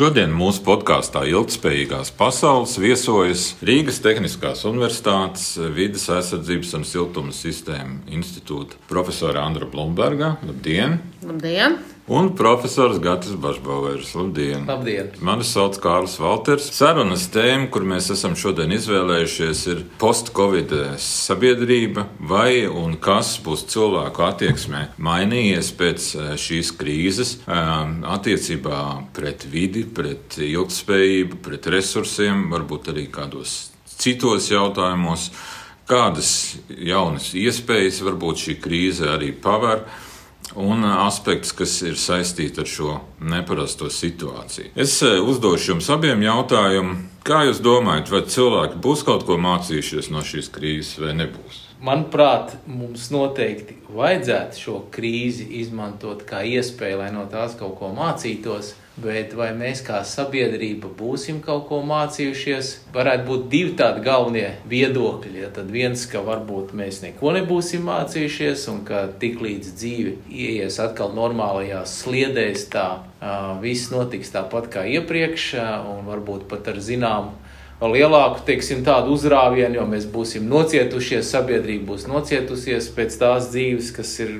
Šodien mūsu podkāstā Ilgtspējīgās pasaules viesojas Rīgas Tehniskās Universitātes vidas aizsardzības un siltuma sistēmu institūta profesora Andra Blumberga. Labdien! Labdien! Un profesors Gatis Bašbauers. Labdien! Labdien! Mani sauc Kārlis Valters. Sarunas tēma, kur mēs esam šodien izvēlējušies, ir post-covid sabiedrība vai un kas būs cilvēku attieksmē mainījies pēc eh, šīs krīzes um, attiecībā pret vidi, pret ilgspējību, pret resursiem, varbūt arī kādos citos jautājumos. Kādas jaunas iespējas varbūt šī krīze arī paver? Un aspekts, kas ir saistīti ar šo neparasto situāciju. Es uzdošu jums abiem jautājumu, kā jūs domājat, vai cilvēki būs kaut ko mācījušies no šīs krīzes vai nebūs? Manuprāt, mums noteikti vajadzētu šo krīzi izmantot kā iespēju, lai no tās kaut ko mācītos. Bet vai mēs kā sabiedrība būsim kaut ko mācījušies? Varētu būt divi tādi galvenie viedokļi. Ja tad viens, ka varbūt mēs neko nebūsim mācījušies, un ka tiklīdz dzīve ieies atkal normālajās sliedēs, tā uh, viss notiks tāpat kā iepriekš, uh, un varbūt pat ar zināmu lielāku teiksim, tādu uzrāvienu, jo mēs būsim nocietušies, sabiedrība būs nocietusies pēc tās dzīves, kas ir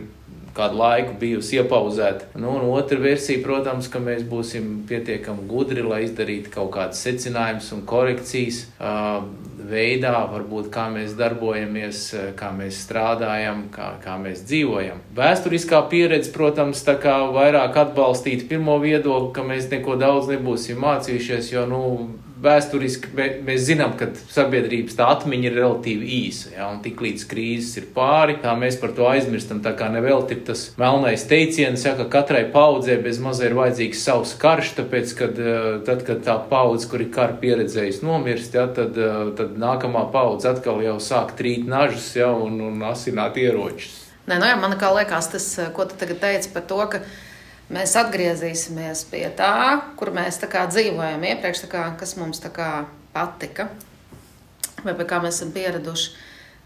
kādu laiku bijusi iepauzēta. Nu, un otra versija, protams, ka mēs būsim pietiekami gudri, lai izdarītu kaut kādas secinājumus un korekcijas uh, veidā, varbūt kā mēs darbojamies, kā mēs strādājam, kā, kā mēs dzīvojam. Vēsturiskā pieredze, protams, tā kā vairāk atbalstīta pirmo viedokli, ka mēs neko daudz nebūsim mācījušies, jo, nu, vēsturiski mēs zinām, ka sabiedrības tā atmiņa ir relatīvi īsa. Ja, un tik līdz krīzes ir pāri, tā mēs par to aizmirstam. Tā kā nevelti ir tas melnais teiciens, ja, ka katrai paudzē bez mazā ir vajadzīgs savs karš, tāpēc, kad, eh, tad, kad tā paudze, kur ir kara pieredzējusi, nomirst, ja, tad, eh, tad nākamā paudze atkal jau sāk trīt nažus ja, un, un asināt ieročus. Nē, nu jā, man kā liekas, tas, ko tu tagad teici par to, ka mēs atgriezīsimies pie tā, kur mēs tā dzīvojam iepriekš, kā, kas mums kā patika vai pie kā mēs esam pieraduši.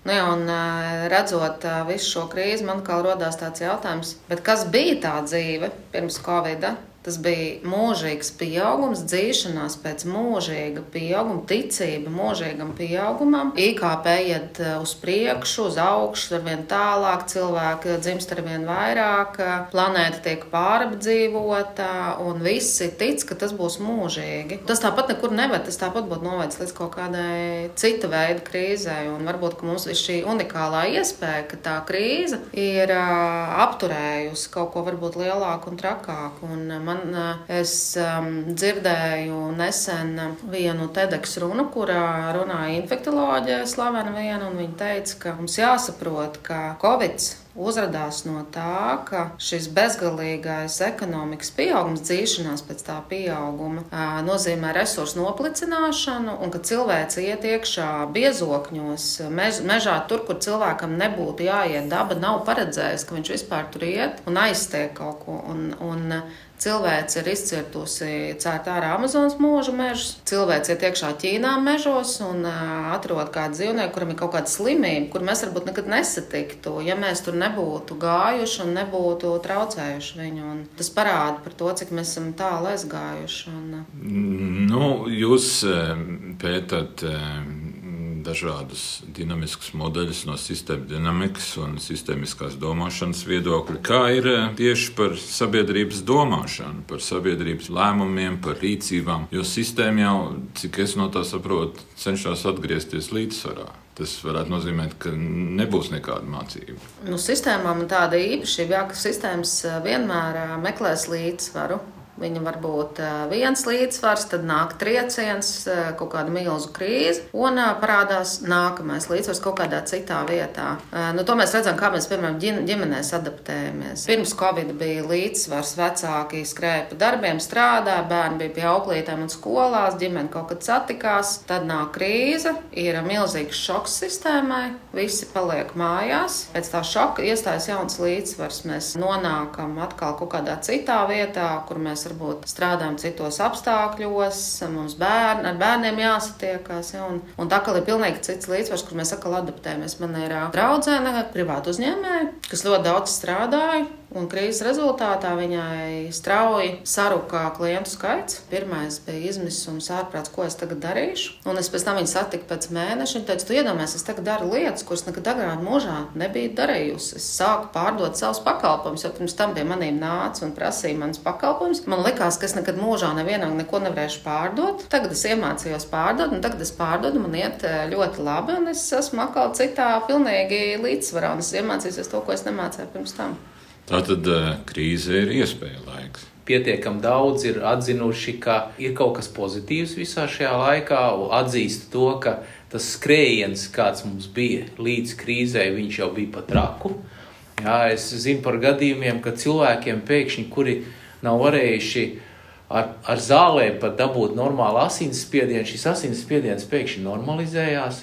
Nu, jā, un, eh, redzot eh, visu šo krīzi, man kā radās tāds jautājums, kas bija tā dzīve pirms Covid-19? Tas bija mūžīgs pieaugums, dzīšanās pēc mūžīga pieauguma, ticība mūžīgam pieaugumam. IKP iet eh, uz priekšu, uz augšu, ar vien tālāk, cilvēki dzimst ar vien vairāk, planēta tiek pārapdzīvota, un visi tic, ka tas būs mūžīgi. Tas tāpat nekur neved, tas tāpat būtu novedis līdz kaut kādai cita veida krīzē, un varbūt mums ir šī unikālā iespēja, ka tā krīze ir uh, apturējusi kaut ko varbūt lielāku un trakāku. Un man man eh, es um, dzirdēju nesen vienu TEDx runu, kurā runāja infektuoloģija slavena viena, un viņa teica, ka mums jāsaprot, ka Covid uzrādās no tā, ka šis bezgalīgais ekonomikas pieaugums, dzīšanās pēc tā pieauguma, nozīmē resursu noplicināšanu, un ka cilvēks iet iekšā biezokņos, mež, mežā, tur, kur cilvēkam nebūtu jāiet. Daba nav paredzējusi, ka viņš vispār tur iet un aiztiek kaut ko. Un, un, Cilvēks ir izcirtusi cērt ārā Amazonas mūža mežus. Cilvēks iet iekšā Ķīnā mežos un atrod kādu dzīvnieku, kuram ir kaut kāda slimība, kur mēs varbūt nekad nesatiktu, ja mēs tur nebūtu gājuši un nebūtu traucējuši viņu. Un tas parāda par to, cik mēs esam tālu aizgājuši. Un... Nu, jūs pētat dažādus dinamiskus modeļus no sistēmas dinamikas un sistēmiskās domāšanas viedokļa. Kā ir eh, tieši par sabiedrības domāšanu, par sabiedrības lēmumiem, par rīcībām? Jo sistēma jau, cik es no tā saprotu, cenšas atgriezties līdzsvarā. Tas varētu nozīmēt, ka nebūs nekāda mācība. Nu, sistēmām tāda īpašība, ka sistēmas eh, vienmēr eh, meklēs līdzsvaru. Viņa var būt viens līdzsvars, tad nāk trieciens, kaut kāda milzu krīze, un parādās nākamais līdzsvars kaut kādā citā vietā. Nu, to mēs redzam, kā mēs, piemēram, ģimenēs adaptējamies. Pirms Covid bija līdzsvars, vecāki skrēja pa darbiem, strādāja, bērni bija pie auklītēm un skolās, ģimene kaut kad satikās. Tad nāk krīze, ir milzīgs šoks sistēmai, visi paliek mājās. Pēc tā šoka iestājas jauns līdzsvars. Mēs nonākam atkal kaut kādā citā vietā, kur mēs mēs varbūt strādājam citos apstākļos, mums bērni, ar bērniem jāsatiekās. Ja, un, un tā kā ir pilnīgi cits līdzsvars, kur mēs atkal adaptējamies. Man ir draudzene, privāta uzņēmēja, kas ļoti daudz strādāja. Un krīzes rezultātā viņai strauji sarūkā klientu skaits. Pirmais bija izmisums, ārprāts, ko es tagad darīšu. Un es pēc tam viņu satiku pēc mēneša. Viņa teica, tu iedomājies, es tagad daru lietas, kuras nekad agrāk mūžā nebiju darījusi. Es sāku pārdot savus pakalpojumus, jo pirms tam pie maniem nāca un prasīja manas pakalpojumus. Man likās, ka es nekad mūžā nevienam neko nevarēšu pārdot. Tagad es iemācījos pārdot, un tagad es pārdodu, man iet eh, ļoti labi, un es esmu atkal citā pilnīgi līdzsvarā, un es iemācījos to, ko es nemācīju pirms tam. Tā tad uh, krīze ir iespēja laiks pietiekami daudz ir atzinuši, ka ir kaut kas pozitīvs visā šajā laikā, atzīst to, ka tas skrējiens, kāds mums bija līdz krīzē, viņš jau bija pat traku. Jā, es zinu par gadījumiem, ka cilvēkiem pēkšņi, kuri nav varējuši ar, ar zālēm pat dabūt normālu asinsspiedienu, šis asinsspiediens pēkšņi normalizējās.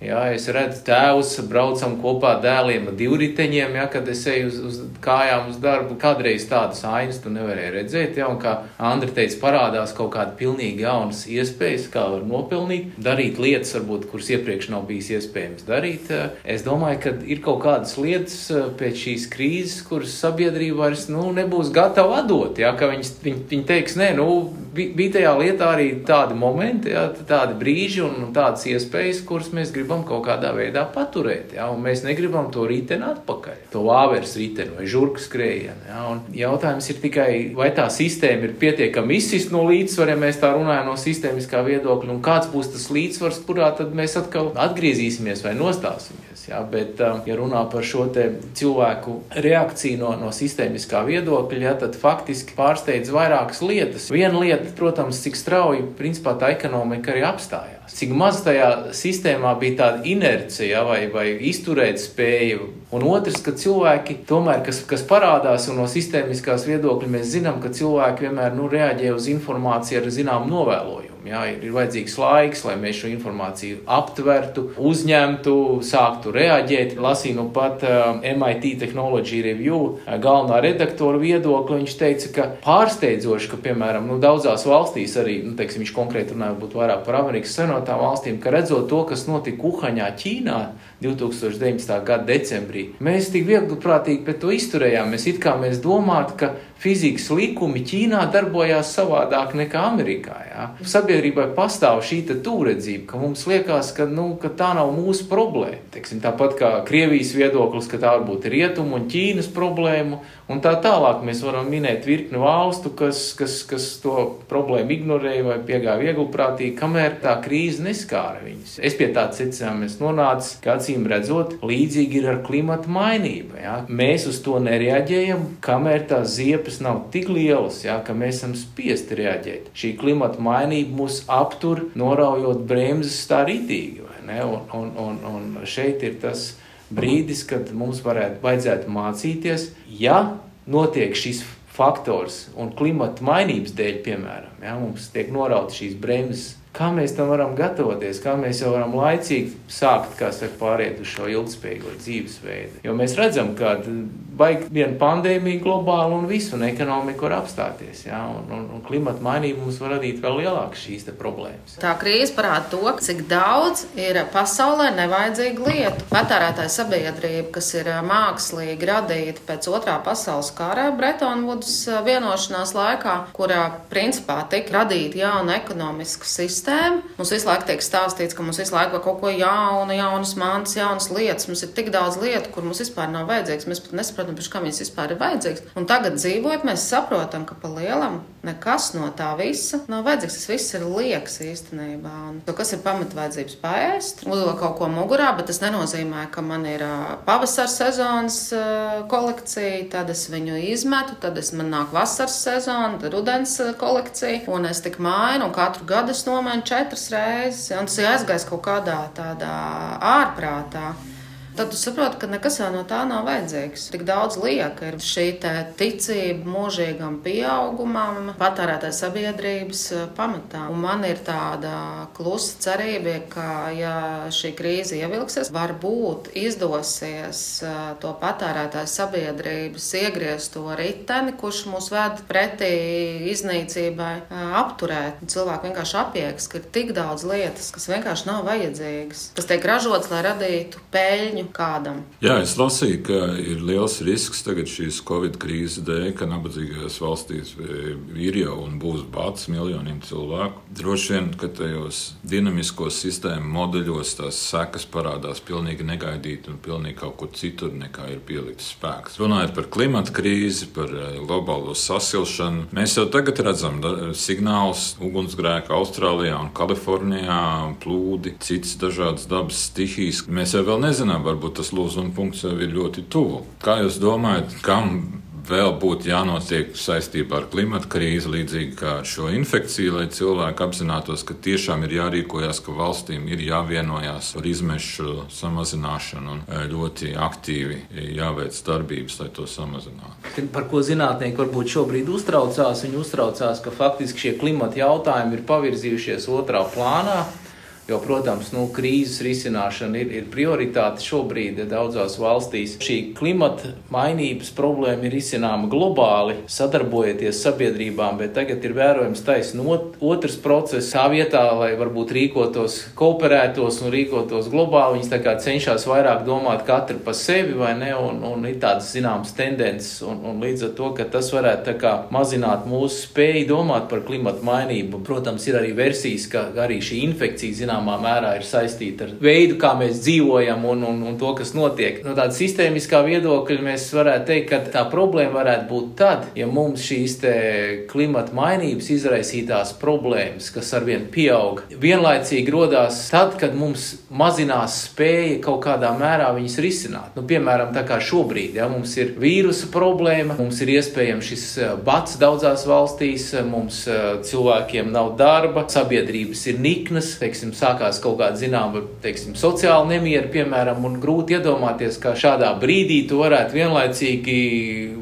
Jā, es redzu, tēvs braucam kopā dēliem ar divriteņiem, ja, kad es eju uz, uz kājām uz darbu. Kādreiz tādas ainas tu nevarēji redzēt, ja, un kā Andri teica, parādās kaut kāda pilnīgi jaunas iespējas, kā var nopelnīt, darīt lietas, varbūt, kuras iepriekš nav bijis iespējams darīt. Es domāju, ka ir kaut kādas lietas eh, pēc šīs krīzes, kuras sabiedrība vairs nu, nebūs gatava atdot, ja, ka viņi, viņi, viņi teiks, nē, nu, bija tajā lietā arī tādi momenti, ja, tādi brīži un tādas iespējas, kuras mēs gribam gribam kaut kādā veidā paturēt. Ja? Mēs negribam to riteni atpakaļ, to vāveres riteni vai žurku skrējienu. Ja? Un jautājums ir tikai, vai tā sistēma ir pietiekami izsist no līdzsvara, ja mēs tā runājam no sistēmiskā viedokļa, un kāds būs tas līdzsvars, kurā tad mēs atkal atgriezīsimies vai nostāsimies. Ja? Bet, um, ja runā par šo cilvēku reakciju no, no sistēmiskā viedokļa, ja, tad faktiski pārsteidz vairākas lietas. Viena lieta, protams, cik strauji principā tā ekonomika arī apstājās cik maz tajā sistēmā bija tāda inercija vai, vai izturēt spēja. Un otrs, ka cilvēki tomēr, kas, kas parādās no sistēmiskās viedokļa, mēs zinām, ka cilvēki vienmēr nu, reaģē uz informāciju ar zināmu novēlojumu. Jā, ir, ir vajadzīgs laiks, lai mēs šo informāciju aptvertu, uzņemtu, sāktu reaģēt. Lasīju nu pat uh, MIT Technology Review uh, galvenā redaktora viedokli. Viņš teica, ka pārsteidzoši, ka, piemēram, nu, daudzās valstīs, arī nu, teiksim, viņš konkrēti runāja vairāk par Amerikas Savienotām valstīm, ka redzot to, kas notika Uhaņā, Ķīnā 2019. gada decembrī, mēs tik viegliprātīgi pret to izturējām. Mēs it kā mēs domātu, ka fizikas likumi Ķīnā darbojās savādāk nekā Amerikā. Jā. Sabiedrībai pastāv šī tūredzība, ka mums liekas, ka, nu, ka tā nav mūsu problēma. Teiksim, tāpat kā Krievijas viedoklis, ka tā varbūt ir rietumu un Ķīnas problēma, un tā tālāk mēs varam minēt virkni valstu, kas, kas, kas to problēmu ignorēja vai piegāja viegliprātīgi, kamēr tā krīze neskāra viņus. Es pie tā secinājumu nonācu, ka acīm redzot, līdzīgi ir ar klimatu mainību. Jā. Mēs uz to nereaģējam, kamēr tās ziepes nav tik lielas, ja, ka mēs esam spiesti reaģēt. Šī klimata mainība mūs aptur, noraujot bremzes tā ritīgi. Un, un, un, un šeit ir tas brīdis, kad mums varētu, vajadzētu mācīties, ja notiek šis faktors un klimata mainības dēļ, piemēram, ja, mums tiek norautas šīs bremzes Kā mēs tam varam gatavoties, kā mēs jau varam laicīgi sākt, kā saka, pāriet uz šo ilgspējīgo dzīvesveidu. Jo mēs redzam, ka baig viena pandēmija globāli un visu, un ekonomika var apstāties. Ja? Un, un, un klimata mainība mums var radīt vēl lielākas šīs problēmas. Tā krīze parāda to, cik daudz ir pasaulē nevajadzīgu lietu. Patērētāja sabiedrība, kas ir mākslīgi radīta pēc otrā pasaules kara Bretonvudas vienošanās laikā, kurā principā tika radīta jauna ekonomiska sistēma sistēma. Mums visu laiku tiek stāstīts, ka mums visu laiku ir kaut ko jaunu, jaunas mantas, jaunas lietas. Mums ir tik daudz lietu, kur mums vispār nav vajadzīgs. Mēs pat nesaprotam, kam viņas vispār ir vajadzīgas. Un tagad dzīvojot, mēs saprotam, ka pa lielam nekas no tā visa nav vajadzīgs. Tas viss ir liekas īstenībā. Un to, kas ir pamatvajadzības paēst, uzlikt kaut ko mugurā, bet tas nenozīmē, ka man ir pavasara sezonas kolekcija, tad es viņu izmetu, tad es man nāk vasaras sezona, tad rudens kolekcija, un es tik mainu, un katru gadu es nomainu domāju, četras reizes, un tas ir aizgājis kaut kādā tādā ārprātā tad tu saproti, ka nekas jau no tā nav vajadzīgs. Tik daudz lieka ir šī ticība mūžīgam pieaugumam, patērētāja sabiedrības eh, pamatā. Un man ir tāda klusa cerība, ka, ja šī krīze ievilksies, varbūt izdosies eh, to patērētāju sabiedrības iegriezt to riteni, kurš mūs ved pretī iznīcībai, eh, apturēt. Cilvēki vienkārši apieks, ka ir tik daudz lietas, kas vienkārši nav vajadzīgas, kas tiek ražotas, lai radītu peļņu ziņu kādam. Jā, es lasīju, ka ir liels risks tagad šīs Covid krīzes dēļ, ka nabadzīgajās valstīs e, ir jau un būs bats miljoniem cilvēku. Droši vien, ka tajos dinamiskos sistēmu modeļos tās sekas parādās pilnīgi negaidīti un pilnīgi kaut kur citur nekā ir pielikts spēks. Runājot par klimata krīzi, par e, globālo sasilšanu, mēs jau tagad redzam signālus ugunsgrēku Austrālijā un Kalifornijā, plūdi, citas dažādas dabas stihijas. Mēs jau vēl nezinām, varbūt tas lūzuma punkts jau ir ļoti tuvu. Kā jūs domājat, kam vēl būtu jānotiek saistībā ar klimata krīzi, līdzīgi kā ar šo infekciju, lai cilvēki apzinātos, ka tiešām ir jārīkojas, ka valstīm ir jāvienojās par izmešu samazināšanu un e, ļoti aktīvi jāveic darbības, lai to samazinātu. Par ko zinātnieki varbūt šobrīd uztraucās? Viņi uztraucās, ka faktiski šie klimata jautājumi ir pavirzījušies otrā plānā. Jo, protams, nu, krīzes risināšana ir, ir prioritāte šobrīd daudzās valstīs. Šī klimata mainības problēma ir izcināma globāli, sadarbojoties sabiedrībām, bet tagad ir vērojams taisnot otrs process. Tā vietā, lai varbūt rīkotos, kooperētos un rīkotos globāli, viņas cenšas vairāk domāt katru pa sevi vai ne, un, un ir tādas zināmas tendences, un, un līdz ar to, ka tas varētu kā, mazināt mūsu spēju domāt par klimatu mainību. Protams, ir arī versijas, ka arī šī infekcija, zinām, zināmā mērā ir saistīta ar veidu, kā mēs dzīvojam un, un, un to, kas notiek. No tāda sistēmiskā viedokļa mēs varētu teikt, ka tā problēma varētu būt tad, ja mums šīs klimata mainības izraisītās problēmas, kas arvien pieaug, vienlaicīgi rodās tad, kad mums mazinās spēja kaut kādā mērā viņas risināt. Nu, piemēram, tā kā šobrīd ja, mums ir vīrusa problēma, mums ir iespējams šis eh, bats daudzās valstīs, mums eh, cilvēkiem nav darba, sabiedrības ir niknas, teiksim, sākās kaut kāda zināma, teiksim, sociāla nemiera, piemēram, un grūti iedomāties, ka šādā brīdī tu varētu vienlaicīgi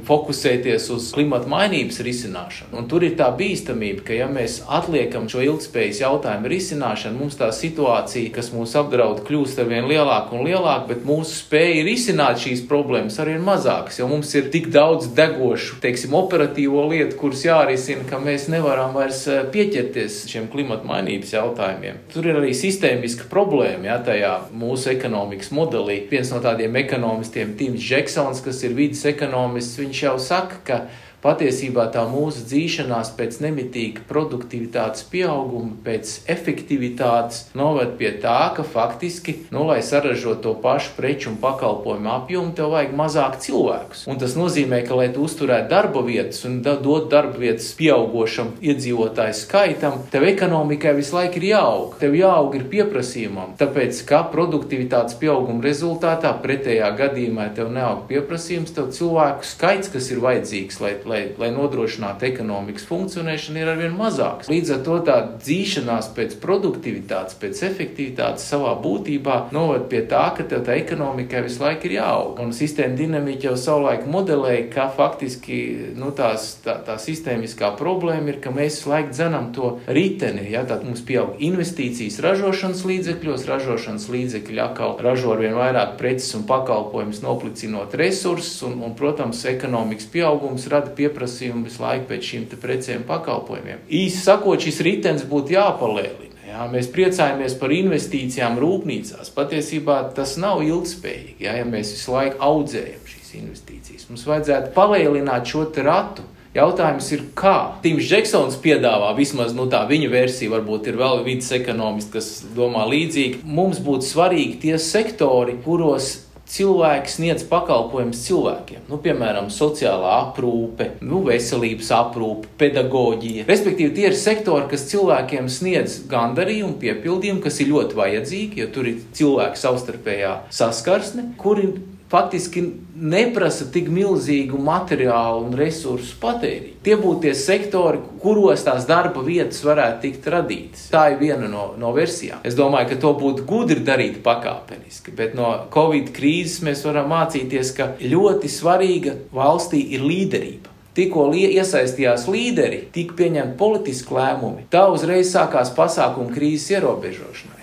fokusēties uz klimata mainības risināšanu. Un tur ir tā bīstamība, ka ja mēs atliekam šo ilgspējas jautājumu risināšanu, mums tā situācija, kas mūs apdraud, kļūst ar vien lielāka un lielāka, bet mūsu spēja risināt šīs problēmas arī ir mazākas, jo mums ir tik daudz degošu, teiksim, operatīvo lietu, kuras jārisina, ka mēs nevaram vairs eh, pieķerties šiem klimata mainības jautājumiem. Tur ir arī sistēmiska problēma ja, tajā mūsu ekonomikas modelī. Viens no tādiem ekonomistiem, Tims Džeksons, kas ir vidas ekonomists, viņš jau saka, ka Patiesībā tā mūsu dzīšanās pēc nemitīga produktivitātes pieauguma, pēc efektivitātes noved pie tā, ka faktiski, nu, lai saražotu to pašu preču un pakalpojumu apjomu, tev vajag mazāk cilvēkus. Un tas nozīmē, ka, lai tu uzturētu darba vietas un dot darba vietas pieaugošam iedzīvotāju skaitam, tev ekonomikai visu laiku ir jāaug. Tev jāaug ir pieprasījumam, tāpēc, ka produktivitātes pieauguma rezultātā pretējā gadījumā tev neaug pieprasījums, tev cilvēku skaits, kas ir vajadzīgs, lai lai, lai nodrošinātu ekonomikas funkcionēšanu, ir arvien mazāks. Līdz ar to tā dzīšanās pēc produktivitātes, pēc efektivitātes savā būtībā noved pie tā, ka tev tā ekonomikai visu laiku ir jāaug. Un sistēma dinamika jau savulaik modelēja, ka faktiski nu, tās, tā, tā sistēmiskā problēma ir, ka mēs visu laiku dzenam to riteni. Ja? Tad mums pieaug investīcijas ražošanas līdzekļos, ražošanas līdzekļi atkal ražo arvien vairāk preces un pakalpojumus, noplicinot resursus, un, un, protams, ekonomikas pieaugums rada pieprasījumu visu laiku pēc šīm precēm, pakalpojumiem. Īsi sakot, šis ritenis būtu jāpalielina. Jā, mēs priecājamies par investīcijām rūpnīcās. Patiesībā tas nav ilgspējīgi, jā, ja mēs visu laiku audzējam šīs investīcijas. Mums vajadzētu palielināt šo ratu. Jautājums ir, kā? Tims Džeksons piedāvā vismaz nu, tā viņa versija, varbūt ir vēl vidas ekonomisti, kas domā līdzīgi. Mums būtu svarīgi tie sektori, kuros cilvēki sniedz pakalpojumus cilvēkiem. Nu, piemēram, sociālā aprūpe, nu, veselības aprūpe, pedagoģija. Respektīvi, tie ir sektori, kas cilvēkiem sniedz gandarījumu, piepildījumu, kas ir ļoti vajadzīgi, jo tur ir cilvēku savstarpējā saskarsme, kuri faktiski neprasa tik milzīgu materiālu un resursu patēriņu. Tie būtu tie sektori, kuros tās darba vietas varētu tikt radītas. Tā ir viena no, no versijām. Es domāju, ka to būtu gudri darīt pakāpeniski, bet no Covid krīzes mēs varam mācīties, ka ļoti svarīga valstī ir līderība. Tikko iesaistījās līderi, tika pieņemti politiski lēmumi, tā uzreiz sākās pasākumu krīzes ierobežošana.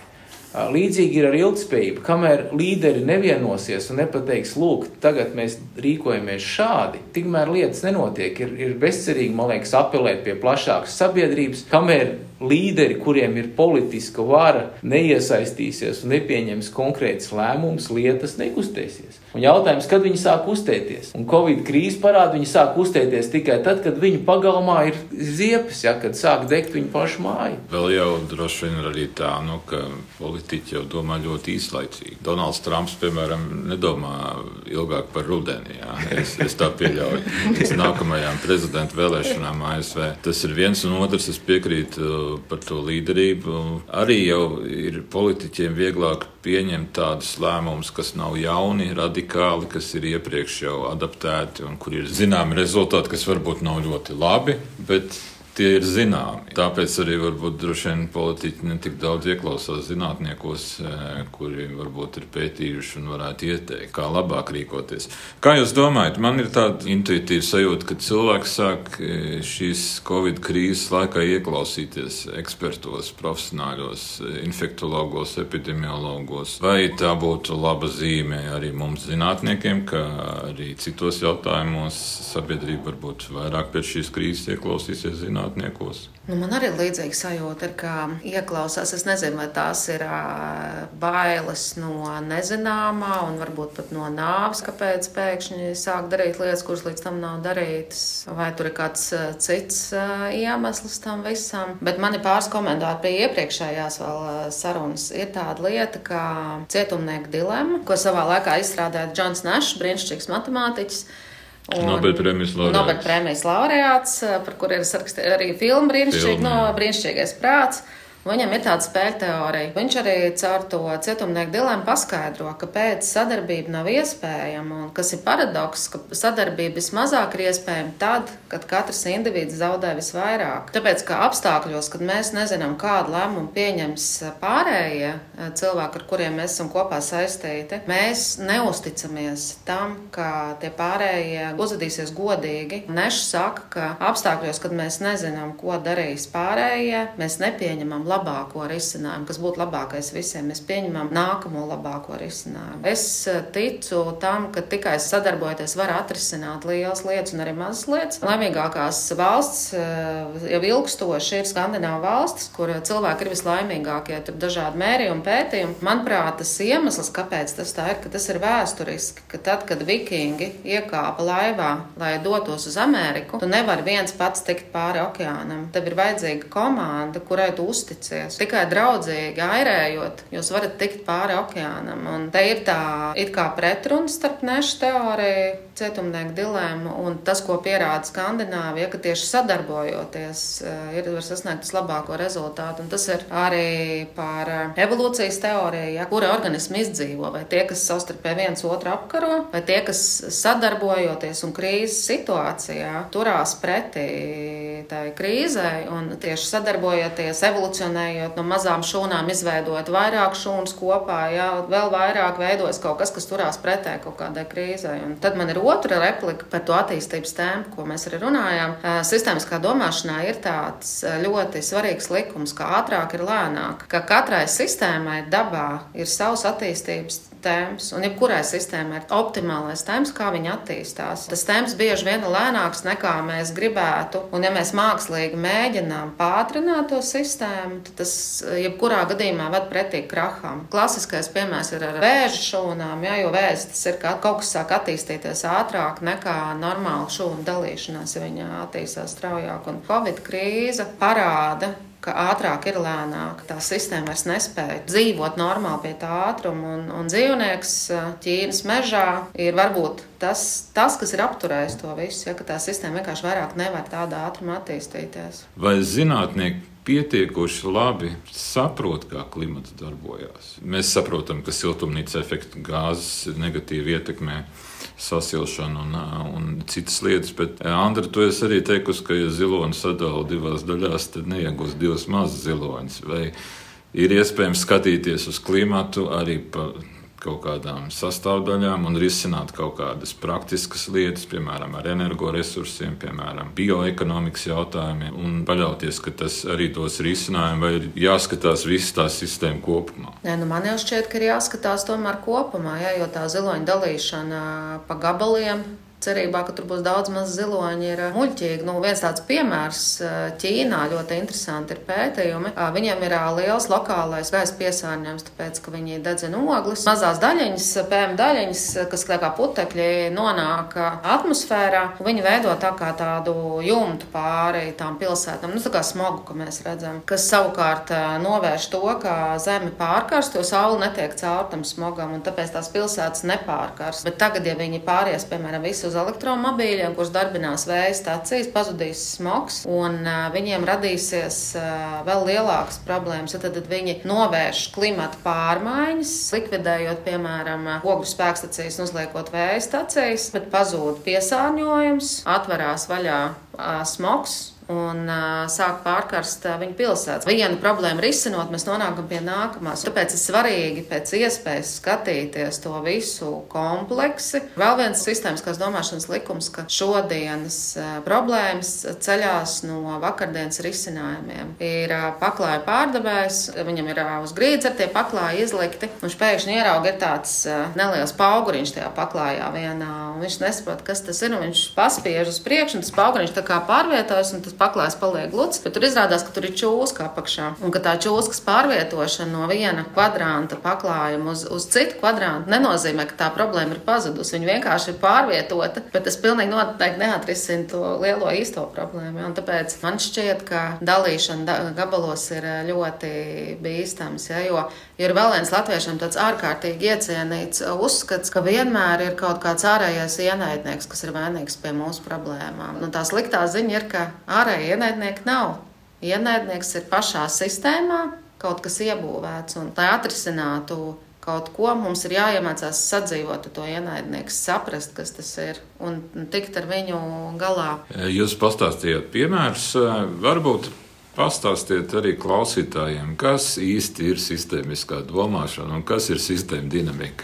Līdzīgi ir ar ilgspējību. Kamēr līderi nevienosies un nepateiks, lūk, tagad mēs rīkojamies šādi, tikmēr lietas nenotiek. Ir, ir bezcerīgi, man liekas, apelēt pie plašākas sabiedrības. Kamēr līderi, kuriem ir politiska vara, neiesaistīsies un nepieņems konkrētas lēmumus, lietas nekustēsies. Un jautājums, kad viņi sāk kustēties? Un Covid krīze parāda, viņi sāk kustēties tikai tad, kad viņu pagalmā ir ziepes, ja, kad sāk degt viņu pašu māju. Vēl jau droši vien ir arī tā, nu, ka politiķi jau domā ļoti īslaicīgi. Donalds Trumps, piemēram, nedomā ilgāk par rudeni. Jā. Es, es tā pieļauju. Pēc nākamajām prezidenta vēlēšanām ASV. Tas ir viens un otrs. Es piekrītu par to līderību. Arī jau ir politiķiem vieglāk pieņemt tādus lēmumus, kas nav jauni, radikāli, kas ir iepriekš jau adaptēti un kur ir zināmi rezultāti, kas varbūt nav ļoti labi, bet tie ir zināmi. Tāpēc arī varbūt droši vien politiķi netik daudz ieklausās zinātniekos, eh, kuri varbūt ir pētījuši un varētu ieteikt, kā labāk rīkoties. Kā jūs domājat, man ir tāda intuitīva sajūta, ka cilvēks sāk eh, šīs Covid krīzes laikā ieklausīties ekspertos, profesionāļos, infektologos, epidemiologos. Vai tā būtu laba zīme arī mums zinātniekiem, ka arī citos jautājumos sabiedrība varbūt vairāk pēc šīs krīzes ieklausīsies zinātnē? Zinātniekos. Nu, man arī ir līdzīga sajūta, ka ieklausās. Es nezinu, vai tās ir bailes no nezināmā un varbūt pat no nāves, kāpēc pēkšņi sāk darīt lietas, kuras līdz tam nav darītas. Vai tur ir kāds cits iemesls tam visam. Bet mani pāris komentāri pie iepriekšējās sarunas ir tāda lieta, kā cietumnieku dilema, ko savā laikā izstrādāja Džons Nešs, brīnišķīgs matemātiķis. Nobelpremijas laureāts. Nobelpremijas laureāts, par kuriem ir arī filma brīnišķīgi, no brīnišķīgais prāts. Viņam ir tāda spēļu teorija. Viņš arī caur to cietumnieku dilemmu paskaidro, kāpēc sadarbība nav iespējama un kas ir paradoks, ka sadarbība vismazāk ir iespējama tad, kad katrs indivīds zaudē visvairāk. Tāpēc, ka apstākļos, kad mēs nezinām, kādu lēmumu pieņems pārējie eh, cilvēki, ar kuriem mēs esam kopā saistīti, mēs neusticamies tam, ka tie pārējie uzvedīsies godīgi. Nešs saka, ka apstākļos, kad mēs nezinām, ko darīs pārējie, mēs nepieņemam labu labāko risinājumu, kas būtu labākais visiem. Mēs pieņemam nākamo labāko risinājumu. Es eh, ticu tam, ka tikai sadarbojoties var atrisināt lielas lietas un arī mazas lietas. Laimīgākās valsts eh, jau ilgstoši ir Skandināva valstis, kur cilvēki ir vislaimīgākie. Tur dažādi mērījumi, pētījumi. Manuprāt, tas iemesls, kāpēc tas tā ir, ka tas ir vēsturiski, ka tad, kad vikingi iekāpa laivā, lai dotos uz Ameriku, tu nevari viens pats tikt pāri okeānam. Tev ir vajadzīga komanda, kurai tu uztici uzticēs. Tikai draudzīgi airējot, jūs varat tikt pāri okeānam. Un te ir tā it kā pretruna starp nešu teoriju, cietumnieku dilēmu un tas, ko pierāda Skandināvija, ka tieši sadarbojoties eh, ir var sasniegt vislabāko rezultātu. Un tas ir arī par eh, evolūcijas teoriju, ja, kura organismi izdzīvo, vai tie, kas savstarpēji viens otru apkaro, vai tie, kas sadarbojoties un krīzes situācijā turās pretī tai krīzei un tieši sadarbojoties evolucionējot no mazām šūnām, izveidot vairāk šūnas kopā, jā, vēl vairāk veidojas kaut kas, kas turās pretē kaut kādai krīzē. Un tad man ir otra replika par to attīstības tēmu, ko mēs arī runājām. Sistēmiskā domāšanā ir tāds ļoti svarīgs likums, ka ātrāk ir lēnāk, ka katrai sistēmai dabā ir savs attīstības temps, un jebkurai sistēmai ir optimālais temps, kā viņa attīstās. Tas temps bieži vien ir lēnāks nekā mēs gribētu, un ja mēs mākslīgi mēģinām pātrināt to sistēmu, tad tas jebkurā gadījumā ved pretī kraham. Klasiskais piemērs ir ar vēža šūnām, ja, jo vēzis tas ir kā kaut kas sāk attīstīties ātrāk nekā normāla šūnu dalīšanās, ja viņa attīstās straujāk. Un Covid krīze parāda, ka ātrāk ir lēnāk. Tā sistēma vairs nespēja dzīvot normāli pie tā ātruma, un, un dzīvnieks Ķīnas mežā ir varbūt tas, tas kas ir apturējis to visu, ja tā sistēma vienkārši vairāk nevar tādā ātrumā attīstīties. Vai zinātnieki pietiekoši labi saprot, kā klimats darbojas? Mēs saprotam, ka siltumnīca efekta gāzes negatīvi ietekmē sasilšanu un, un citas lietas. Bet, Andra, tu esi arī teikusi, ka, ja zilonis sadala divās daļās, tad neiegūs divas mazas ziloņas. Vai ir iespējams skatīties uz klimatu arī pa kaut kādām sastāvdaļām un risināt kaut kādas praktiskas lietas, piemēram, ar energoresursiem, piemēram, bioekonomikas jautājumiem, un paļauties, ka tas arī dos risinājumu, vai ir jāskatās visas tās sistēmas kopumā. Nē, nu man jau šķiet, ka ir jāskatās tomēr kopumā, ja, jo tā ziloņa dalīšana pa gabaliem cerībā, ka tur būs daudz maz ziloņi, ir muļķīgi. Nu, viens tāds piemērs Ķīnā ļoti interesanti ir pētījumi. Viņiem ir liels lokālais gaisa piesārņojums, tāpēc, ka viņi dedzina ogles. Mazās daļiņas, PM daļiņas, kas kā putekļi nonāk atmosfērā, viņi veido tā kā tādu jumtu pāri tām pilsētām, nu, tā kā smogu, ko mēs redzam, kas savukārt novērš to, ka zeme pārkarst, jo saule netiek caur tam smogam, un tāpēc tās pilsētas nepārkarst. Bet tagad, ja viņi pāries, piemēram, visi uz elektromobīļiem, kurus darbinās vēja stācijas, pazudīs smogs, un viņiem radīsies vēl lielākas problēmas. Tad, tad viņi novērš klimata pārmaiņas, likvidējot, piemēram, ogļu spēkstacijas uzliekot vēja stacijas, bet pazūd piesārņojums, atverās vaļā smogs un uh, sāk pārkarst uh, viņa pilsētas. Vienu problēmu risinot, mēs nonākam pie nākamās. Tāpēc ir svarīgi pēc iespējas skatīties to visu kompleksi. Vēl viens sistēmiskās domāšanas likums, ka šodienas uh, problēmas ceļās no vakardienas risinājumiem. Ir uh, paklāja pārdevējs, viņam ir uh, uz grīdas ar tie paklāji izlikti, un pēkšņi ierauga ir tāds uh, neliels pauguriņš tajā paklājā vienā, un viņš nesaprot, kas tas ir, un viņš paspiež uz priekšu, un tas pauguriņš tā kā pārvietojas, un tas paklājs paliek gluds, bet tur izrādās, ka tur ir čūska apakšā. Un ka tā čūskas pārvietošana no viena kvadranta paklājuma uz, uz citu kvadrantu nenozīmē, ka tā problēma ir pazudusi. Viņa vienkārši ir pārvietota, bet tas pilnīgi noteikti neatrisina to lielo īsto problēmu. Ja? Tāpēc man šķiet, ka dalīšana da gabalos ir eh, ļoti bīstams. Ja? Jo ir vēl viens latviešiem tāds ārkārtīgi iecienīts uzskats, ka vienmēr ir kaut kāds ārējais ienaidnieks, kas ir vainīgs pie mūsu problēmām. Un tā sliktā ziņa ir, ka ārēji ienaidnieki nav. Ienaidnieks ir pašā sistēmā, kaut kas iebūvēts, un lai atrisinātu kaut ko, mums ir jāiemācās sadzīvot ar to ienaidnieku, saprast, kas tas ir un tikt ar viņu galā. Jūs pastāstījāt piemērus, varbūt Pastāstiet arī klausītājiem, kas īsti ir sistēmiskā domāšana un kas ir sistēma dinamika.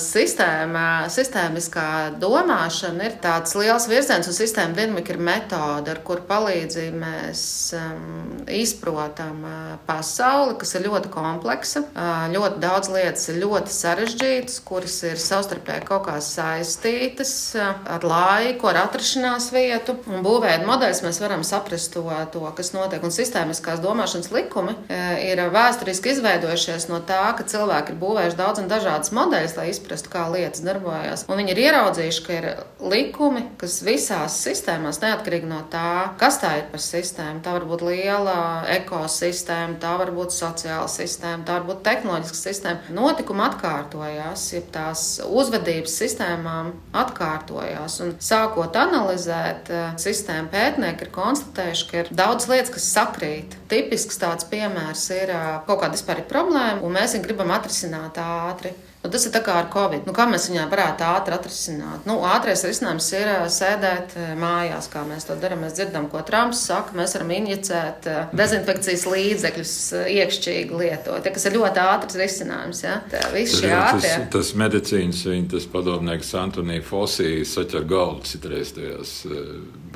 Sistēma, sistēmiskā domāšana ir tāds liels virziens, un sistēma dinamika ir metode, ar kur palīdzību mēs um, izprotam pasauli, kas ir ļoti kompleksa. Ļoti daudz lietas ir ļoti sarežģītas, kuras ir savstarpēji kaut kā saistītas ar laiku, ar atrašanās vietu. Un būvēt modeļus mēs varam saprast to, to kas notiek. Un sistēmiskās domāšanas likumi e, ir vēsturiski izveidojušies no tā, ka cilvēki ir būvējuši daudz un dažādas modeļus, lai izprastu, kā lietas darbojas. Un viņi ir ieraudzījuši, ka ir likumi, kas visās sistēmās, neatkarīgi no tā, kas tā ir par sistēmu, tā var būt liela ekosistēma, tā var būt sociāla sistēma, tā var būt tehnoloģiska sistēma. Notikumi atkārtojās, ja tās uzvedības sistēmām atkārtojās. Un sākot analizēt, e, sistēmu pētnieki ir konstatējuši, ka ir daudz lietas, kas saka, sakrīt. Tipisks tāds piemērs ir kaut kāda vispār problēma, un mēs viņu gribam atrisināt ātri. Nu, tas ir tā kā ar covid. Nu, kā mēs viņā varētu ātri atrisināt? Nu, ātrais risinājums ir sēdēt mājās, kā mēs to darām. Mēs dzirdam, ko Trumps saka. Mēs varam injicēt dezinfekcijas līdzekļus, iekšķīgi lietot. Ja, kas ir ļoti ātrs risinājums. Ja? Tā, tas, ātrie... tas, tas medicīnas, viņa, tas padomnieks Antonija Fosija saķer galvu citreiz tajās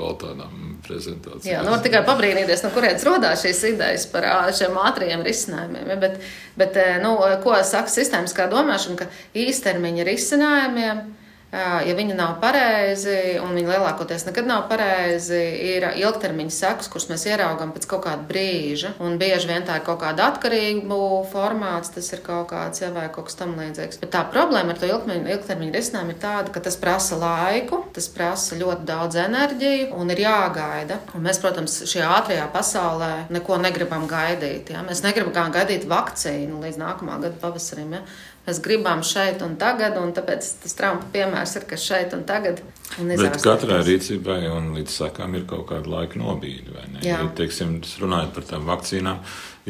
Baltānām prezentācijās. Jā, nu var tikai pabrīnīties, no kurienes rodās šīs idejas par šiem ātriem risinājumiem. Ja? Bet, bet nu, ko saka sistēmiskā domāšana? ka īstermiņa risinājumiem ja viņi nav pareizi, un viņi lielākoties nekad nav pareizi, ir ilgtermiņa sekas, kuras mēs ieraugām pēc kaut kāda brīža. Un bieži vien tā ir kaut kāda atkarību formāts, tas ir kaut kāds jau vai kaut kas tam līdzīgs. Bet tā problēma ar to ilgtermiņa, ilgtermiņa risinājumu ir tāda, ka tas prasa laiku, tas prasa ļoti daudz enerģiju un ir jāgaida. Un mēs, protams, šajā ātrajā pasaulē neko negribam gaidīt. Ja? Mēs negribam gaidīt vakcīnu līdz nākamā gada pavasarim. Ja? Mēs gribam šeit un tagad, un tāpēc tas Trumpa piemērs ir, ka šeit un tagad. Un Bet katrai rīcībai un līdz sakām ir kaut kāda laika nobīde. Ja, teiksim, runājot par tām vakcīnām,